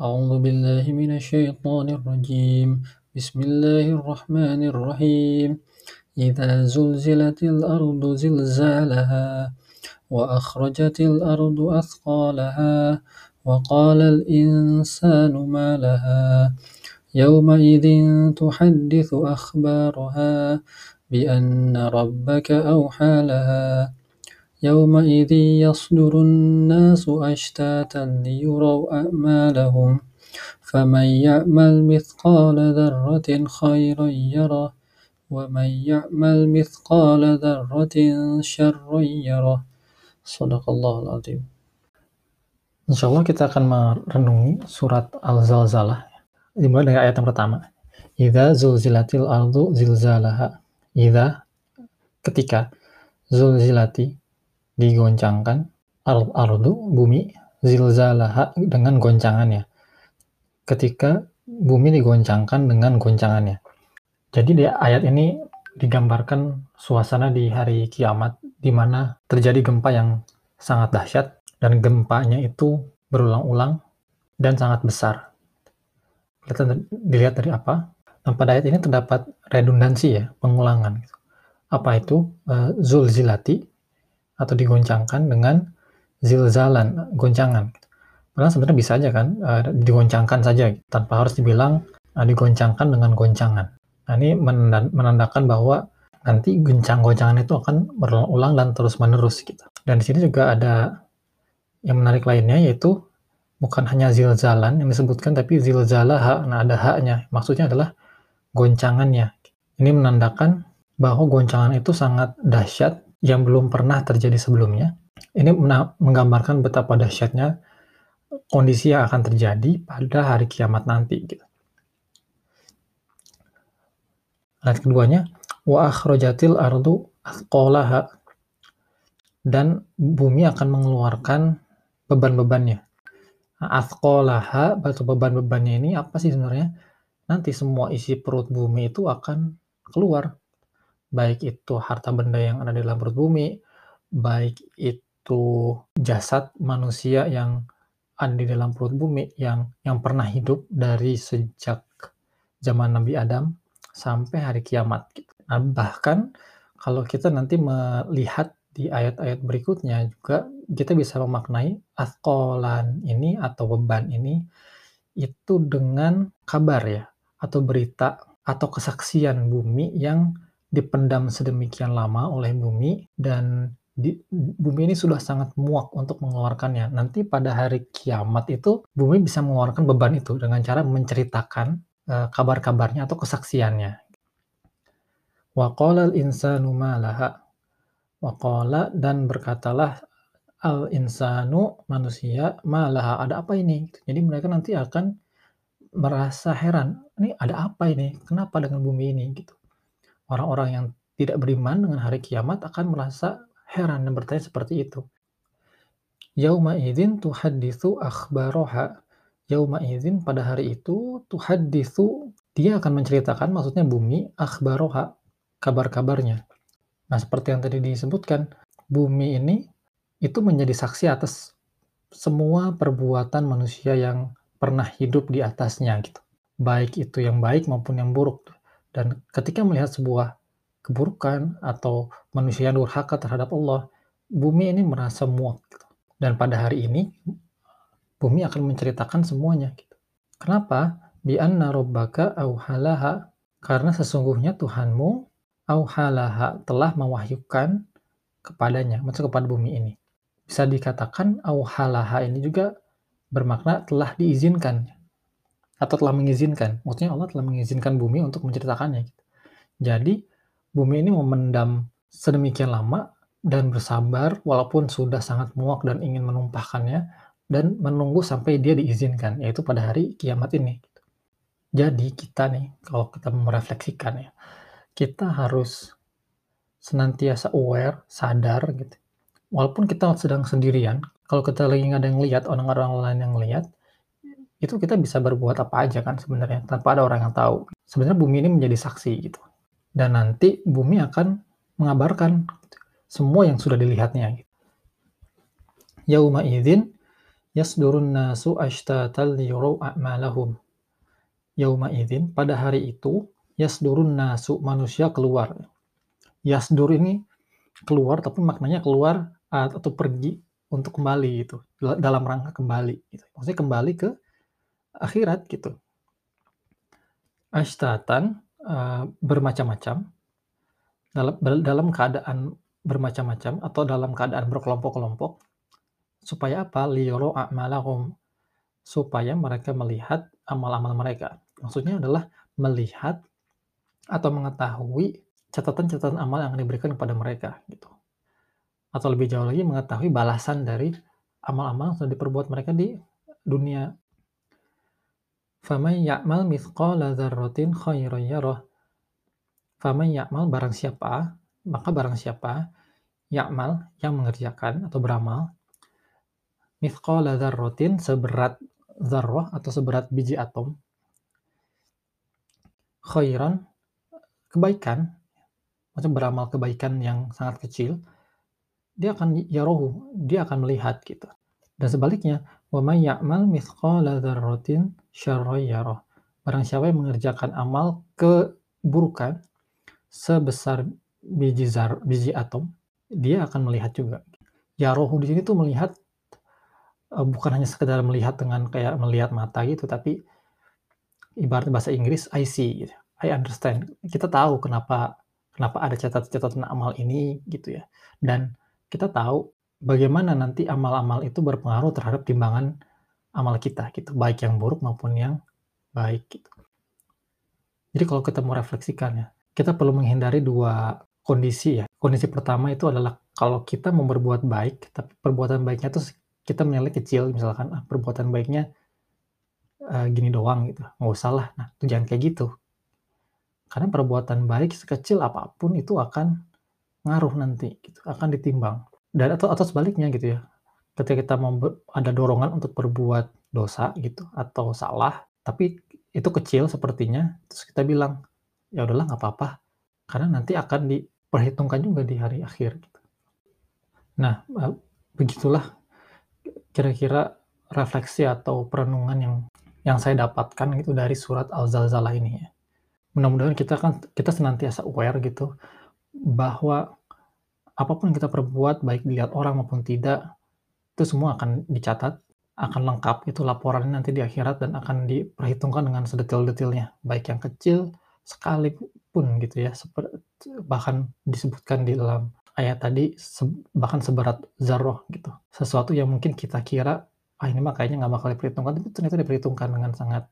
أعوذ بالله من الشيطان الرجيم. بسم الله الرحمن الرحيم. إذا زلزلت الأرض زلزالها وأخرجت الأرض أثقالها وقال الإنسان ما لها. يومئذ تحدث أخبارها بأن ربك أوحى لها. يومئذ يصدر الناس أشتاتا ليروا أعمالهم فمن يعمل مثقال ذرة خيرا يره ومن يعمل مثقال ذرة شرا يره صدق الله العظيم Insya Allah kita akan merenungi surat Al-Zalzalah dimulai dari ayat yang pertama Idza zulzilatil ardu zilzalaha Idza ketika zulzilati digoncangkan ardu bumi zilzalaha dengan goncangannya ketika bumi digoncangkan dengan goncangannya jadi di ayat ini digambarkan suasana di hari kiamat di mana terjadi gempa yang sangat dahsyat dan gempanya itu berulang-ulang dan sangat besar. Dilihat dari apa? Nah, pada ayat ini terdapat redundansi ya, pengulangan. Apa itu? Uh, zulzilati atau digoncangkan dengan zilzalan, goncangan. Padahal sebenarnya bisa aja kan, uh, digoncangkan saja tanpa harus dibilang uh, digoncangkan dengan goncangan. Nah, ini menandakan bahwa nanti goncang-goncangan itu akan berulang-ulang dan terus-menerus gitu. Dan di sini juga ada yang menarik lainnya yaitu bukan hanya zilzalan yang disebutkan tapi zilzalah nah ada haknya maksudnya adalah goncangannya ini menandakan bahwa goncangan itu sangat dahsyat yang belum pernah terjadi sebelumnya. Ini menggambarkan betapa dahsyatnya kondisi yang akan terjadi pada hari kiamat nanti. Gitu. Ayat keduanya, wa akhrajatil ardu athqalaha dan bumi akan mengeluarkan beban-bebannya. Athqalaha atau beban-bebannya ini apa sih sebenarnya? Nanti semua isi perut bumi itu akan keluar baik itu harta benda yang ada di dalam perut bumi, baik itu jasad manusia yang ada di dalam perut bumi yang yang pernah hidup dari sejak zaman Nabi Adam sampai hari kiamat. Nah, bahkan kalau kita nanti melihat di ayat-ayat berikutnya juga kita bisa memaknai askolan ini atau beban ini itu dengan kabar ya atau berita atau kesaksian bumi yang dipendam sedemikian lama oleh bumi dan di, bumi ini sudah sangat muak untuk mengeluarkannya. Nanti pada hari kiamat itu bumi bisa mengeluarkan beban itu dengan cara menceritakan uh, kabar-kabarnya atau kesaksiannya. Wa qala al-insanu ma laha. Wa qala dan berkatalah al-insanu manusia ma laha. Ada apa ini? Jadi mereka nanti akan merasa heran. Ini ada apa ini? Kenapa dengan bumi ini gitu orang-orang yang tidak beriman dengan hari kiamat akan merasa heran dan bertanya seperti itu. Yauma idzin tuhaditsu akhbaroha. Yauma idzin pada hari itu tuhaditsu dia akan menceritakan maksudnya bumi akhbaroha kabar-kabarnya. Nah, seperti yang tadi disebutkan, bumi ini itu menjadi saksi atas semua perbuatan manusia yang pernah hidup di atasnya gitu. Baik itu yang baik maupun yang buruk. Dan ketika melihat sebuah keburukan atau manusia yang durhaka terhadap Allah, bumi ini merasa muak. Gitu. Dan pada hari ini, bumi akan menceritakan semuanya. Gitu. Kenapa? Bi anna rabbaka auhalaha. Karena sesungguhnya Tuhanmu auhalaha telah mewahyukan kepadanya, maksud kepada bumi ini. Bisa dikatakan auhalaha ini juga bermakna telah diizinkan atau telah mengizinkan. Maksudnya Allah telah mengizinkan bumi untuk menceritakannya. Gitu. Jadi bumi ini memendam sedemikian lama dan bersabar walaupun sudah sangat muak dan ingin menumpahkannya dan menunggu sampai dia diizinkan yaitu pada hari kiamat ini. Gitu. Jadi kita nih kalau kita merefleksikan ya kita harus senantiasa aware, sadar gitu. Walaupun kita sedang sendirian, kalau kita lagi nggak ada yang lihat, orang-orang lain yang lihat, itu kita bisa berbuat apa aja kan sebenarnya tanpa ada orang yang tahu. Sebenarnya bumi ini menjadi saksi gitu. Dan nanti bumi akan mengabarkan semua yang sudah dilihatnya gitu. Yauma idzin Yasdurun nasu ashtatan liyurau a'malahum. Yauma idzin, pada hari itu, yasdurun nasu, manusia keluar. Yasdur ini keluar, tapi maknanya keluar atau pergi untuk kembali gitu, dalam rangka kembali gitu. Maksudnya kembali ke akhirat gitu. Ashtatan, uh, bermacam-macam, dalam, dalam keadaan bermacam-macam atau dalam keadaan berkelompok-kelompok, Supaya apa? Liyoro a'malahum. Supaya mereka melihat amal-amal mereka. Maksudnya adalah melihat atau mengetahui catatan-catatan amal yang diberikan kepada mereka gitu. Atau lebih jauh lagi mengetahui balasan dari amal-amal yang sudah diperbuat mereka di dunia. Faman ya'mal mithqala dzarratin khairan yarah. Faman ya'mal barang siapa, maka barang siapa ya'mal yang mengerjakan atau beramal mithqala dzarratin seberat zarrah atau seberat biji atom khairan kebaikan maksudnya beramal kebaikan yang sangat kecil dia akan yarohu dia akan melihat gitu dan sebaliknya may ya'mal mithqala dzarratin syarran yarah barang siapa yang mengerjakan amal keburukan sebesar biji zar biji atom dia akan melihat juga yarohu di sini tuh melihat uh, bukan hanya sekedar melihat dengan kayak melihat mata gitu, tapi ibarat bahasa Inggris I see gitu. I understand. Kita tahu kenapa kenapa ada catatan-catatan amal ini gitu ya. Dan kita tahu bagaimana nanti amal-amal itu berpengaruh terhadap timbangan amal kita gitu, baik yang buruk maupun yang baik gitu. Jadi kalau kita mau refleksikan ya, kita perlu menghindari dua kondisi ya. Kondisi pertama itu adalah kalau kita mau berbuat baik, tapi perbuatan baiknya itu kita menilai kecil misalkan ah, perbuatan baiknya uh, gini doang gitu nggak usah lah nah itu jangan kayak gitu karena perbuatan baik sekecil apa pun itu akan ngaruh nanti gitu akan ditimbang dan atau atau sebaliknya gitu ya ketika kita ada dorongan untuk berbuat dosa gitu atau salah tapi itu kecil sepertinya terus kita bilang ya udahlah nggak apa-apa karena nanti akan diperhitungkan juga di hari akhir gitu. nah eh, begitulah kira-kira refleksi atau perenungan yang yang saya dapatkan gitu dari surat Al-Zalzalah ini ya. Mudah-mudahan kita kan kita senantiasa aware gitu bahwa apa pun yang kita perbuat baik dilihat orang maupun tidak itu semua akan dicatat, akan lengkap itu laporannya nanti di akhirat dan akan diperhitungkan dengan sedetil-detilnya, baik yang kecil sekalipun gitu ya, bahkan disebutkan di dalam ayat tadi se bahkan seberat zarroh gitu. Sesuatu yang mungkin kita kira, ah ini mah kayaknya nggak bakal diperhitungkan, tapi ternyata diperhitungkan dengan sangat